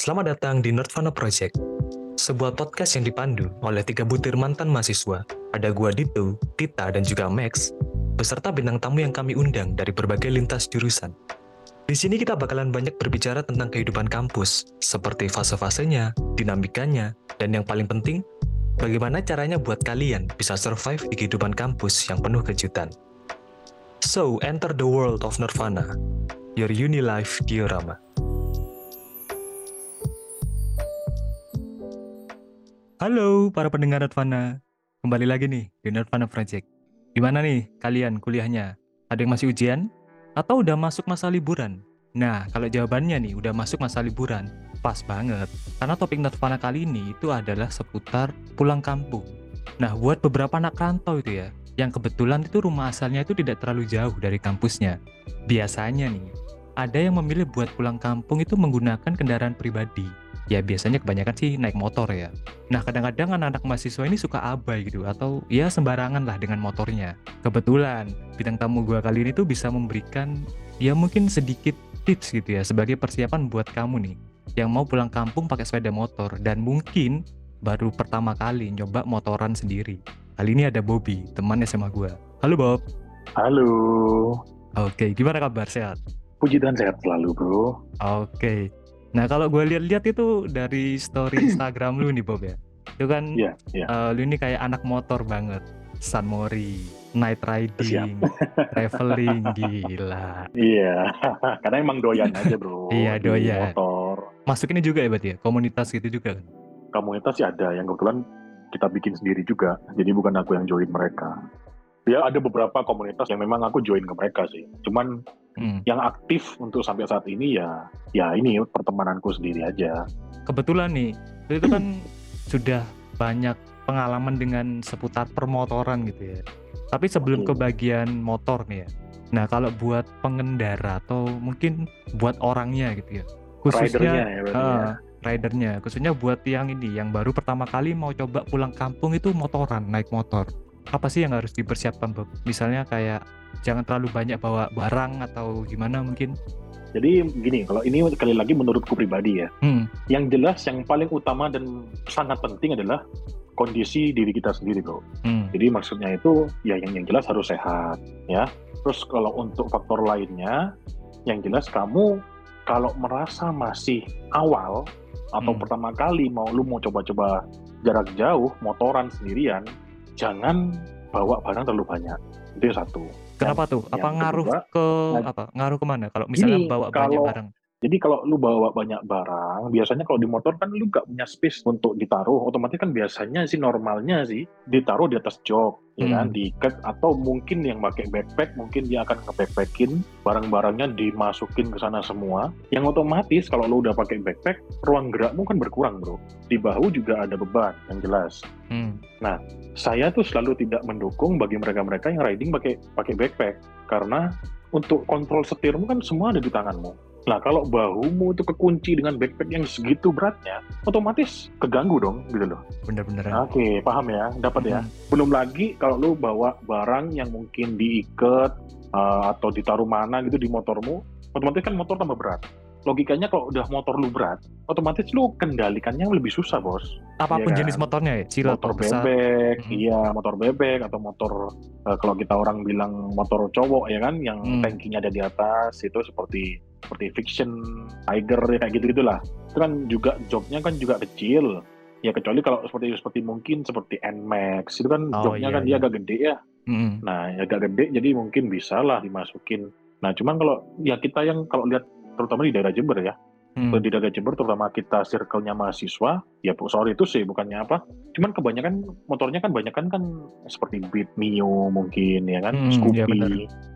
Selamat datang di Nerdvana Project, sebuah podcast yang dipandu oleh tiga butir mantan mahasiswa. Ada gua Dito, Tita, dan juga Max, beserta bintang tamu yang kami undang dari berbagai lintas jurusan. Di sini kita bakalan banyak berbicara tentang kehidupan kampus, seperti fase-fasenya, dinamikanya, dan yang paling penting, bagaimana caranya buat kalian bisa survive di kehidupan kampus yang penuh kejutan. So, enter the world of Nirvana, your uni life diorama. Halo para pendengar Nirvana, kembali lagi nih di Nirvana Project. Gimana nih kalian kuliahnya? Ada yang masih ujian? Atau udah masuk masa liburan? Nah, kalau jawabannya nih udah masuk masa liburan, pas banget. Karena topik Nirvana kali ini itu adalah seputar pulang kampung. Nah, buat beberapa anak rantau itu ya, yang kebetulan itu rumah asalnya itu tidak terlalu jauh dari kampusnya. Biasanya nih, ada yang memilih buat pulang kampung itu menggunakan kendaraan pribadi ya biasanya kebanyakan sih naik motor ya. Nah kadang-kadang anak-anak mahasiswa ini suka abai gitu atau ya sembarangan lah dengan motornya. Kebetulan bintang tamu gua kali ini tuh bisa memberikan ya mungkin sedikit tips gitu ya sebagai persiapan buat kamu nih yang mau pulang kampung pakai sepeda motor dan mungkin baru pertama kali nyoba motoran sendiri. Kali ini ada Bobby, teman SMA gua. Halo Bob. Halo. Oke, gimana kabar? Sehat? Puji Tuhan sehat selalu, bro. Oke. Nah kalau gue lihat-lihat itu dari story Instagram lu nih Bob ya, itu kan Iya, iya. eh, lu ini kayak anak motor banget, San Mori, night riding, traveling, gila. Iya, karena emang doyan aja, bro. Iya, doyan. Motor. Masuk ini juga ya berarti ya, komunitas gitu juga kan? Komunitas sih ada yang kebetulan kita bikin sendiri juga. Jadi bukan aku yang join mereka. Ya ada beberapa komunitas yang memang aku join ke mereka sih. Cuman Hmm. yang aktif untuk sampai saat ini ya ya ini pertemananku sendiri aja. Kebetulan nih, itu kan sudah banyak pengalaman dengan seputar permotoran gitu ya. Tapi sebelum ke bagian motor nih ya. Nah kalau buat pengendara atau mungkin buat orangnya gitu ya. Ridernya Khususnya ya berarti ya. Ah, ridernya, khususnya buat yang ini, yang baru pertama kali mau coba pulang kampung itu motoran, naik motor. Apa sih yang harus dipersiapkan, Bob? Misalnya kayak jangan terlalu banyak bawa barang atau gimana mungkin? Jadi gini, kalau ini sekali lagi menurutku pribadi ya. Hmm, Yang jelas yang paling utama dan sangat penting adalah kondisi diri kita sendiri, bro. hmm, Jadi maksudnya itu ya yang yang jelas harus sehat ya. Terus kalau untuk faktor lainnya yang jelas kamu kalau merasa masih awal atau Hmm. pertama kali mau lu mau coba-coba jarak jauh motoran sendirian, jangan bawa barang terlalu banyak. Itu yang satu. Kenapa tuh? Apa yang ngaruh kedua, ke nah, apa? Ngaruh ke mana? Kalau misalnya Gini, bawa banyak kalau barang. Jadi kalau lu bawa banyak barang, biasanya kalau di motor kan lu nggak punya space untuk ditaruh. Otomatis kan biasanya sih normalnya sih ditaruh di atas jok, ya kan, Hmm. diikat atau mungkin yang pakai backpack mungkin dia akan nge-backpackin barang-barangnya dimasukin ke sana semua. Yang otomatis kalau lu udah pakai backpack, ruang gerakmu kan berkurang, Bro. Di bahu juga ada beban yang jelas. Hmm, Saya tuh selalu tidak mendukung bagi mereka-mereka yang riding pakai pakai backpack karena untuk kontrol setirmu kan semua ada di tanganmu. Nah, kalau bahumu itu kekunci dengan backpack yang segitu beratnya, otomatis keganggu dong, gitu loh. bener-bener. Oke, paham ya, dapat ya. Hmm, Belum lagi kalau lu bawa barang yang mungkin diikat uh, atau ditaruh mana gitu di motormu, otomatis kan motor tambah berat. Logikanya kalau udah motor lu berat, otomatis lu kendalikannya lebih susah, bos Apa pun Iya jenis kan? motornya ya, kecil atau motor besar. bebek, Mhm. iya motor bebek atau motor eh, kalau kita orang bilang motor cowok ya kan, yang Hmm. tankinya ada di atas itu seperti seperti fiction, tiger ya kayak gitu gitulah. Itu kan juga joknya kan juga kecil. Ya kecuali kalau seperti seperti mungkin seperti Nmax itu kan Oh, joknya iya, kan dia iya. agak gede ya. Hmm, Nah agak gede jadi mungkin bisa lah dimasukin. Nah cuman kalau ya kita yang kalau lihat terutama di daerah Jember ya, hmm. di daerah Jember terutama kita circle-nya mahasiswa ya bu- sorry itu sih bukannya apa cuman kebanyakan motornya kan banyak kan kan seperti Beat Mio mungkin ya kan Hmm, Scoopy iya benar.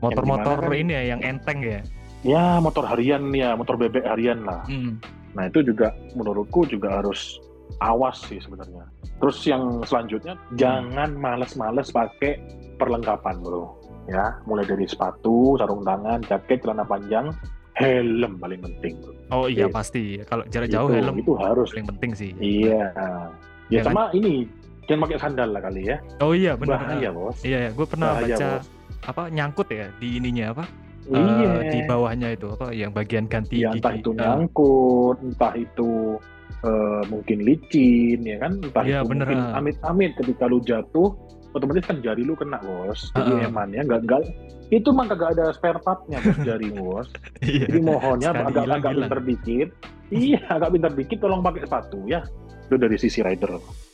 Motor-motor kan- ini ya yang enteng ya. Ya motor harian ya motor bebek harian lah Hmm, nah itu juga menurutku juga harus awas sih sebenarnya terus yang selanjutnya jangan males-males pakai perlengkapan bro ya mulai dari sepatu sarung tangan jaket celana panjang helm paling penting bro. Oh iya Iya. pasti. Kalau jarak jauh itu, helm itu harus paling penting sih. Iya. Ya Ya kan? sama ini jangan pakai sandal lah kali ya. Oh iya benar. Bahaya bos. Iya, gue pernah Bahaya baca bos. apa nyangkut ya di ininya apa eh, di Iya. bawahnya itu apa yang bagian ganti Ya entah gigi. itu Eh, nyangkut, entah itu eh, mungkin licin, ya kan? Entah Iya, itu bener, mungkin ah. amit-amit ketika lu jatuh, otomatis kan jari lu kena bos. Jadi Heeh. eman ya, nggak nggak itu mah kagak ada spare partnya bos jarimu bos. iya. Jadi mohonnya Sekali agak hilang, agak hilang. pinter dikit. Iya, agak pinter dikit tolong pakai sepatu ya. Itu dari sisi rider.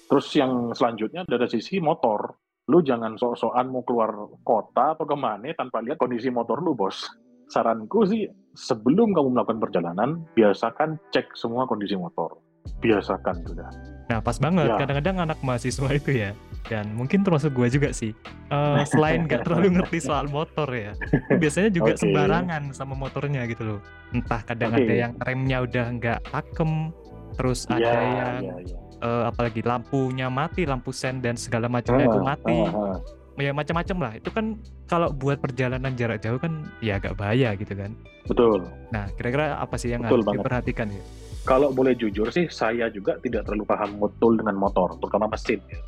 Terus yang selanjutnya dari sisi motor. Lu jangan sok-sokan mau keluar kota atau ke mana tanpa lihat kondisi motor lu, bos. Saranku sih, sebelum kamu melakukan perjalanan, biasakan cek semua kondisi motor. Biasakan sudah. Nah, pas banget. Ya. Kadang-kadang anak mahasiswa itu ya, dan mungkin termasuk gua juga sih. eh, selain nggak terlalu ngerti soal motor ya, biasanya juga Oke. sembarangan sama motornya gitu loh. Entah kadang ada Oke. yang remnya udah nggak pakem, terus ada Iya, yang iya, iya. Eh, apalagi lampunya mati, lampu sen dan segala macamnya itu Ah, mati. ah, ah. Ya macam-macam lah. Itu kan kalau buat perjalanan jarak jauh kan ya agak bahaya gitu kan. Betul. Nah, kira-kira apa sih yang Betul harus banget. diperhatikan ya? Kalau boleh jujur sih, saya juga tidak terlalu paham betul dengan motor, terutama mesin. ya.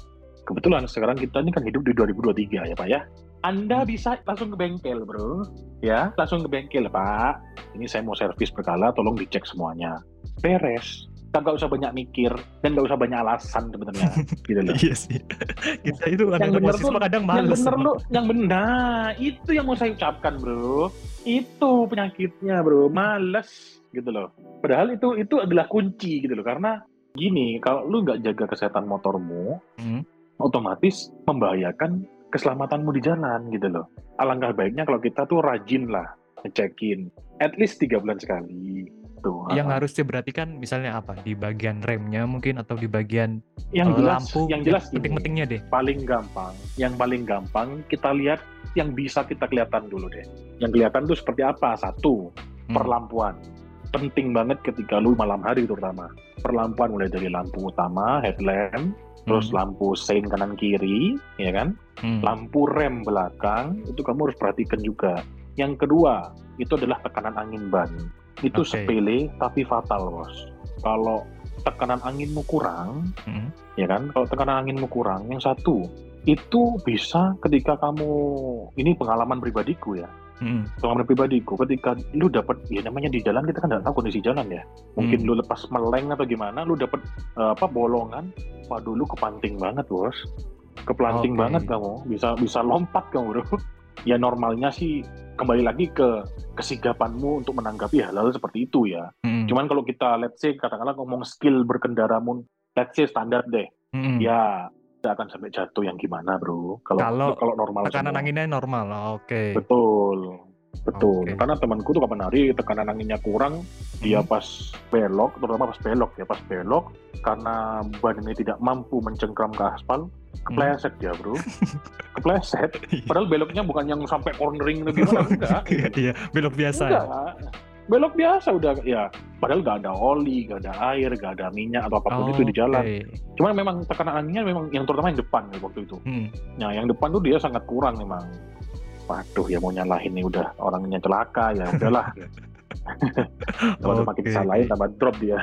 Kebetulan sekarang kita ini kan hidup di 2023 ya Pak ya. Anda Hmm. bisa langsung ke bengkel bro, ya langsung ke bengkel Pak. Ini saya mau servis berkala, tolong dicek semuanya. Beres. Nggak usah banyak mikir dan nggak usah banyak alasan sebenarnya, gitu loh. Iya sih. Kita itu Yang bener tuh- kadang yang males. bener yang bener, nah, itu yang mau saya ucapkan bro. Itu penyakitnya bro, males gitu loh. Padahal itu itu adalah kunci gitu loh, karena gini, kalau lu nggak jaga kesehatan motormu, Hmm. otomatis membahayakan keselamatanmu di jalan gitu loh. Alangkah baiknya kalau kita tuh rajin lah ngecekin, at least tiga bulan sekali. Yang harus diperhatikan misalnya apa? Di bagian remnya mungkin atau di bagian yang eh, jelas, lampu. yang jelas penting-pentingnya deh. paling gampang, yang paling gampang kita lihat yang bisa kita kelihatan dulu deh. Yang kelihatan tuh seperti apa? Satu, Hmm. perlampuan. Penting banget ketika lu malam hari terutama. Perlampuan mulai dari lampu utama, headlamp, terus Hmm. lampu sein kanan kiri, ya kan? Hmm. Lampu rem belakang, itu kamu harus perhatikan juga. Yang kedua, itu adalah tekanan angin ban. Itu Oke. sepele tapi fatal, Bos. Kalau tekanan anginmu kurang, Hmm. ya kan kalau tekanan anginmu kurang yang satu itu bisa ketika kamu ini pengalaman pribadiku ya Hmm. pengalaman pribadiku ketika lu dapat ya namanya di jalan kita kan nggak tahu kondisi jalan ya mungkin Hmm. lu lepas meleng atau gimana lu dapat eh, apa bolongan waduh lu kepanting banget bos kepelanting Oke. banget kamu bisa bisa lompat kamu bro ya normalnya sih kembali lagi ke kesigapanmu untuk menanggapi hal-hal seperti itu ya Hmm. cuman kalau kita let's say katakanlah ngomong skill berkendaramu let's say standar deh Hmm. ya tidak akan sampai jatuh yang gimana bro kalau Kalau kalau normal Tekanan semua. anginnya normal. Oke. betul betul Oke. karena temanku tuh kapan hari tekanan anginnya kurang dia Hmm. pas belok terutama pas belok ya pas belok karena ini tidak mampu mencengkram ke aspal kepleset dia bro kepleset padahal beloknya bukan yang sampai cornering atau gimana enggak Iya, Iya, belok biasa. ya? enggak belok biasa udah ya padahal gak ada oli gak ada air gak ada minyak atau apa pun itu di jalan Oke. Cuman memang tekanan anginnya memang yang terutama yang depan ya waktu itu. Hmm. Nah, yang depan tuh dia sangat kurang memang. Waduh, ya mau nyalahin nih udah orangnya celaka ya udahlah. Kalau makin Oke, disalahin tambah drop dia.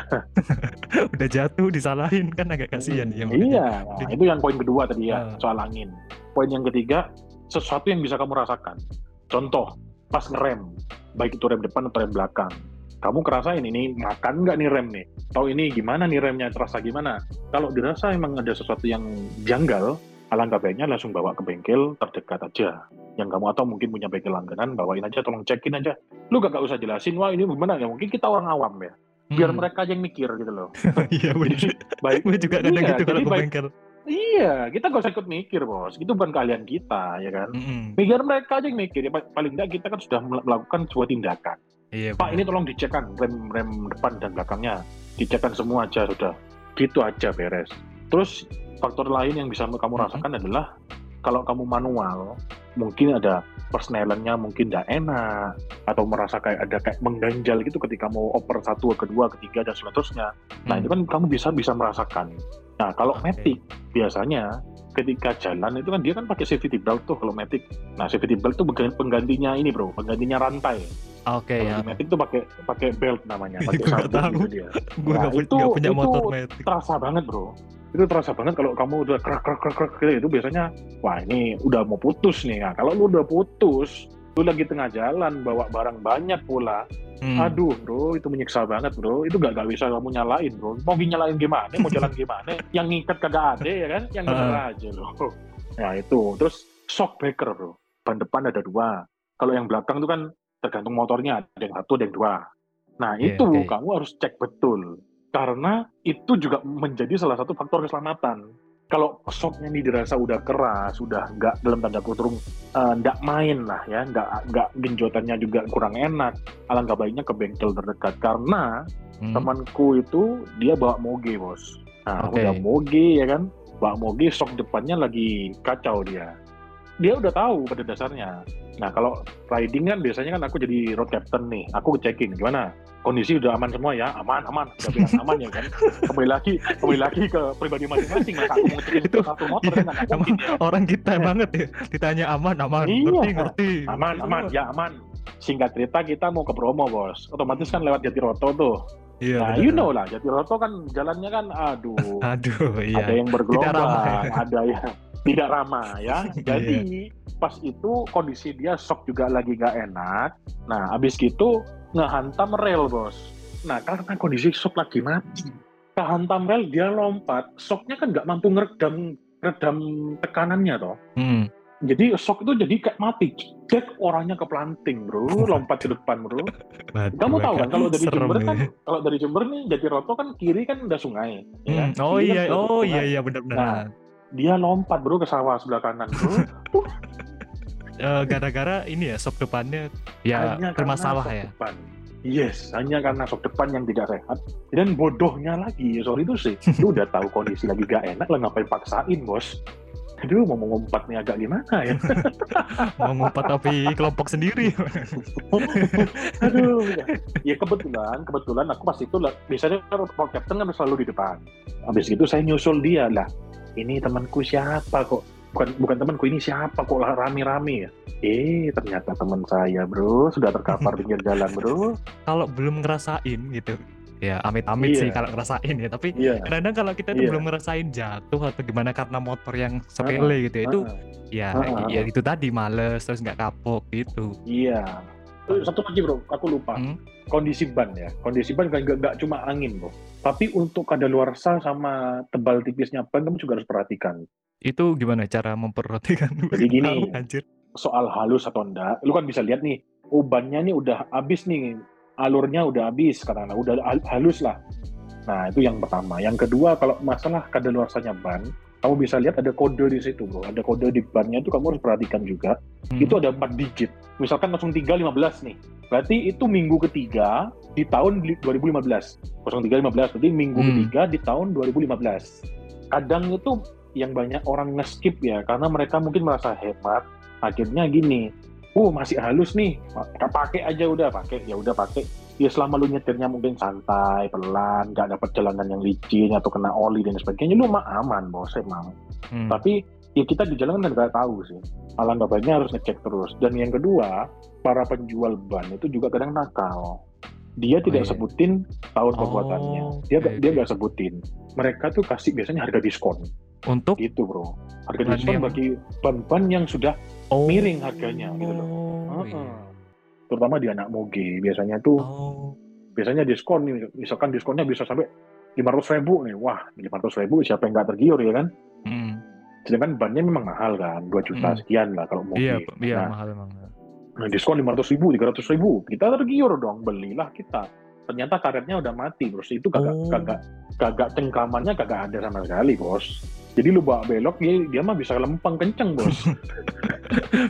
Udah jatuh disalahin kan agak kasihan ya. makanya. iya, nah, itu yang poin kedua tadi ya Ah. soal angin. Poin yang ketiga sesuatu yang bisa kamu rasakan. Contoh pas ngerem, baik itu rem depan atau rem belakang. Kamu kerasain ini makan nggak nih rem nih? Tahu ini gimana nih remnya terasa gimana? Kalau dirasa emang ada sesuatu yang janggal, alangkah baiknya langsung bawa ke bengkel terdekat aja. Yang kamu atau mungkin punya bengkel langganan, bawain aja, tolong cekin aja. Lu gak, usah jelasin, wah ini gimana ya? Mungkin kita orang awam ya. Biar Hmm. mereka aja yang mikir gitu loh. Iya, bener. Baik. Gue juga kadang Iya, gitu kalau ke baik- bengkel. Iya, kita gak usah ikut mikir bos. Itu bukan kalian kita, ya kan? Mm-mm. Biar mereka aja yang mikir. Ya, pa- paling enggak kita kan sudah mel- melakukan sebuah tindakan. Iya, Pak, bener. ini tolong dicekkan rem rem depan dan belakangnya. Dicekkan semua aja sudah. Gitu aja beres. Terus faktor lain yang bisa kamu rasakan adalah kalau kamu manual, mungkin ada persnelannya mungkin tidak enak atau merasa kayak ada kayak mengganjal gitu ketika mau oper satu, kedua, ketiga dan seterusnya. Nah, Hmm. itu kan kamu bisa bisa merasakan. Nah, kalau Oke. Matic biasanya ketika jalan itu kan dia kan pakai safety belt tuh kalau Matic. Nah, safety belt tuh penggan- penggantinya ini, Bro, penggantinya rantai. Oke Kalau ya. Matic tuh pakai pakai belt namanya, pakai sabuk gitu dia. Gue Nah, gak, itu- nggak punya itu motor metik. Terasa banget, Bro. Itu terasa banget kalau kamu udah krak krak krak krak gitu, itu biasanya wah ini udah mau putus nih. Nah, kalau lu udah putus lu lagi tengah jalan bawa barang banyak pula Hmm. aduh bro itu menyiksa banget bro. Itu gak, gak bisa kamu nyalain bro. Mau nyalain gimana? Mau jalan gimana? Yang ngikat kagak ada ya kan? Yang bener aja loh nah itu. Terus shock breaker bro. Ban depan ada dua. Kalau yang belakang itu kan tergantung motornya. Ada yang satu ada yang dua. Nah Iya, itu oke. kamu harus cek betul karena itu juga menjadi salah satu faktor keselamatan kalau shocknya ini dirasa udah keras, udah nggak dalam tanda kutip eh, nggak main lah ya, nggak nggak genjotannya juga kurang enak. Alangkah baiknya ke bengkel terdekat karena Hmm. temanku itu dia bawa moge bos. Nah Oke. udah moge ya kan, bawa moge shock depannya lagi kacau dia. Dia udah tahu pada dasarnya. Nah kalau riding kan biasanya kan aku jadi road captain nih, aku ngecekin gimana kondisi udah aman semua ya, aman aman, udah bilang aman ya kan. Kembali lagi kembali lagi ke pribadi masing-masing. Masa aku mau ngecekin Itu- satu motor iya, kan mungkin ya. Orang kita banget ya, ditanya aman, aman, Iya. ngerti, ngerti. Aman aman ya aman. Singkat cerita kita mau ke Bromo bos, otomatis kan lewat Jatiroto tuh. Iya, nah you know lah Jatiroto kan jalannya kan aduh. Aduh, iya. ada yang bergelombang, ya. ada yang tidak ramah ya. Jadi pas itu kondisi dia shock juga lagi gak enak. Nah, abis gitu ngehantam rel bos. Nah, karena kondisi shock lagi mati, kehantam rel dia lompat, shocknya kan nggak mampu ngeredam redam tekanannya toh. Hmm. Jadi shock itu jadi kayak mati. Cek orangnya keplanting bro, lompat ke depan bro. Waduh, Kamu tahu kan kalau dari Jember ya. kan, kalau dari Jember nih Jatiroto kan kiri kan udah sungai. ya Hmm. kan? Oh Kiri kan iya, sudah oh sungai. iya iya benar-benar. Nah, dia lompat bro ke sawah sebelah kanan bro. Eh, gara-gara ini ya sop depannya ya hanya bermasalah ya. depan. Yes, hanya karena sok depan yang tidak sehat. Dan bodohnya lagi, sorry itu sih, lu udah tahu kondisi lagi gak enak lah ngapain paksain bos. Aduh, mau ngumpat nih agak gimana ya? Mau ngumpat tapi kelompok sendiri. Aduh, ya. ya kebetulan, kebetulan aku pas itu lah, biasanya kan road captain kan selalu di depan. Habis itu saya nyusul dia lah. Ini temanku siapa kok? Bukan bukan temanku ini siapa kok lah rame-rame ya? Eh, ternyata teman saya bro, sudah terkapar pinggir jalan bro. kalau belum ngerasain gitu. Ya amit-amit Iya. sih kalau ngerasain ya, tapi Iya. kadang kalau kita tuh Iya. belum ngerasain jatuh atau gimana karena motor yang sepele gitu ya, itu ya ah, ya itu tadi males terus nggak kapok gitu. Iya. Satu lagi bro, aku lupa. Hmm. Kondisi ban ya. Kondisi ban nggak nggak cuma angin bro. Tapi untuk kadaluarsa sama tebal tipisnya ban kamu juga harus perhatikan. Itu gimana cara memperhatikan? Jadi gini. Tahu, anjir. Soal halus atau enggak, lu kan bisa lihat nih, oh bannya nih udah habis nih, alurnya udah habis karena udah hal- halus lah. Nah itu yang pertama. Yang kedua kalau masalah kadaluarsanya ban, kamu bisa lihat ada kode di situ bro. Ada kode di bannya itu kamu harus perhatikan juga. Hmm. itu ada 4 digit. Misalkan 0315 nih. Berarti itu minggu ketiga di tahun li- 2015. 0315 berarti minggu Hmm. ketiga di tahun 2015. Kadang itu yang banyak orang nge-skip ya karena mereka mungkin merasa hemat. Akhirnya gini, oh masih halus nih, Pa- pakai aja udah pakai, ya udah pakai. Ya selama lu nyetirnya mungkin santai, pelan, nggak dapat jalanan yang licin atau kena oli dan sebagainya, lu mah aman bos emang. Hmm. Tapi ya kita di jalan kan nggak tahu sih. Alangkah baiknya harus ngecek terus. Dan yang kedua, para penjual ban itu juga kadang nakal. Dia tidak iya. sebutin tahun Oh, pembuatannya. Dia oke, dia oke. nggak sebutin. Mereka tuh kasih biasanya harga diskon. Untuk Gitu bro. Harga diskon yang- bagi ban-ban yang sudah oh, miring harganya, gitu loh. Oh, iya. Terutama di anak moge biasanya tuh Oh, biasanya diskon nih misalkan diskonnya bisa sampai 500 ribu nih wah 500 ribu siapa yang nggak tergiur ya kan hmm. sedangkan bannya memang mahal kan 2 juta Hmm. sekian lah kalau moge Iya, iya Nah, mahal emang. Nah, diskon 500 ribu, 300 ribu. Kita tergiur dong, belilah kita. Ternyata karetnya udah mati, bos. Itu kagak, Oh. kagak, kagak cengkramannya kagak ada sama sekali, bos. Jadi lu bawa belok, dia, dia mah bisa lempeng kenceng, bos.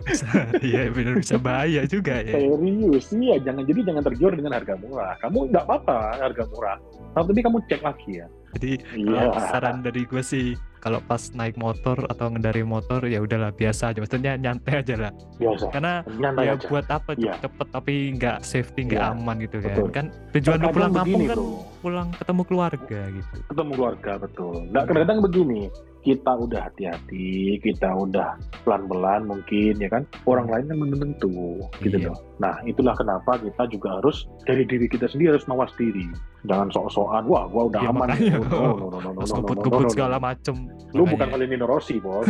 Bisa, iya benar bisa bahaya juga ya. Serius, iya. Jangan jadi jangan tergiur dengan harga murah. Kamu nggak apa-apa harga murah. Tapi kamu cek lagi ya. Jadi Iya. saran dari gue sih kalau pas naik motor atau ngendari motor ya udahlah biasa aja maksudnya nyantai aja lah Biasa. karena Nyantai ya aja. buat apa Iya. cepet-cepet tapi nggak safety nggak Iya, aman gitu kan betul. kan tujuan lu pulang kampung kan bro. pulang ketemu keluarga gitu ketemu keluarga betul. Nggak kadang-kadang begini, kita udah hati-hati, kita udah pelan-pelan mungkin ya kan. Orang lain kan belum tentu gitu Iya. loh. Nah, itulah kenapa kita juga harus dari diri kita sendiri harus mawas diri. Jangan sok-sokan, wah gua udah Iya, aman. makanya. No, no, no, no, no, no, no, no, no, no. segala macem. Lu bukan Makanya. Valentino Rossi, Bos.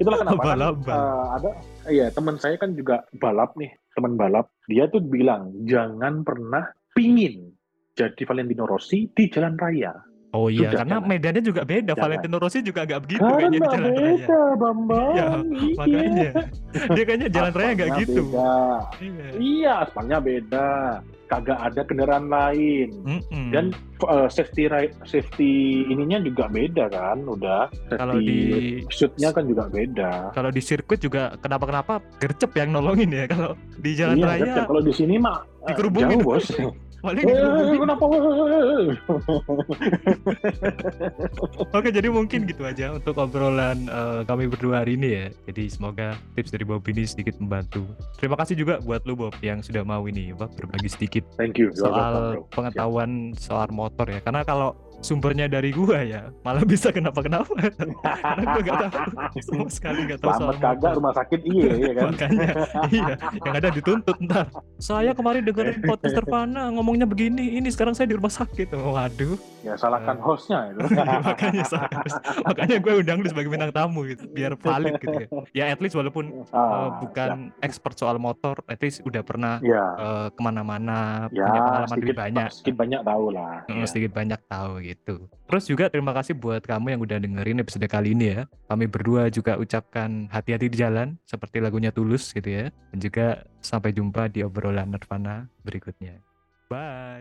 itulah kenapa kan, Abal-abal. eh, ada iya teman saya kan juga balap nih, teman balap. Dia tuh bilang jangan pernah pingin jadi Valentino Rossi di jalan raya. Oh iya, Sudah, karena medannya juga beda. Jangan. Valentino Rossi juga nggak begitu kayaknya di Karena jalan raya. beda, Bambang. Iya, Iya. Makanya dia kayaknya jalan raya nggak gitu. Beda. Iya. Iya, aspalnya beda. Kagak ada kendaraan lain. Mm-mm. Dan uh, safety ri- safety ininya juga beda kan, udah. Safety Kalau di- suitnya kan juga beda. kalau di sirkuit juga kenapa-kenapa gercep yang nolongin ya. Kalau di jalan iya, raya kalau di sini mah uh, dikerubungin. jauh, bos. paling Eh, dikerubungin. kenapa? Oke, jadi mungkin gitu aja untuk obrolan eh, kami berdua hari ini ya. Jadi semoga tips dari Bob ini sedikit membantu. Terima kasih juga buat lu Bob yang sudah mau ini apa berbagi sedikit Thank you. Welcome, soal bro. pengetahuan soal motor ya. Karena kalau sumbernya dari gua ya, malah bisa kenapa-kenapa. Karena gua nggak tahu sama sekali nggak tahu Selamat soal kagak rumah sakit iya ya kan. Makanya iya, yang ada dituntut ntar. Saya kemarin dengerin podcast Nirvana ngomongnya begini, ini sekarang saya di rumah sakit. Waduh. Ya salahkan Eh. hostnya itu. makanya saya- makanya gue undang lu sebagai bintang tamu gitu biar valid gitu ya ya at least walaupun uh, Ah, bukan expert soal motor at least udah pernah Ya, uh, ke mana-mana ya, punya pengalaman sedikit, lebih banyak sedikit banyak tahu lah. Mm, Ya. sedikit banyak tahu gitu. Terus juga terima kasih buat kamu yang udah dengerin episode kali ini ya. Kami berdua juga ucapkan hati-hati di jalan seperti lagunya Tulus gitu ya. Dan juga sampai jumpa di obrolan Nirvana berikutnya. Bye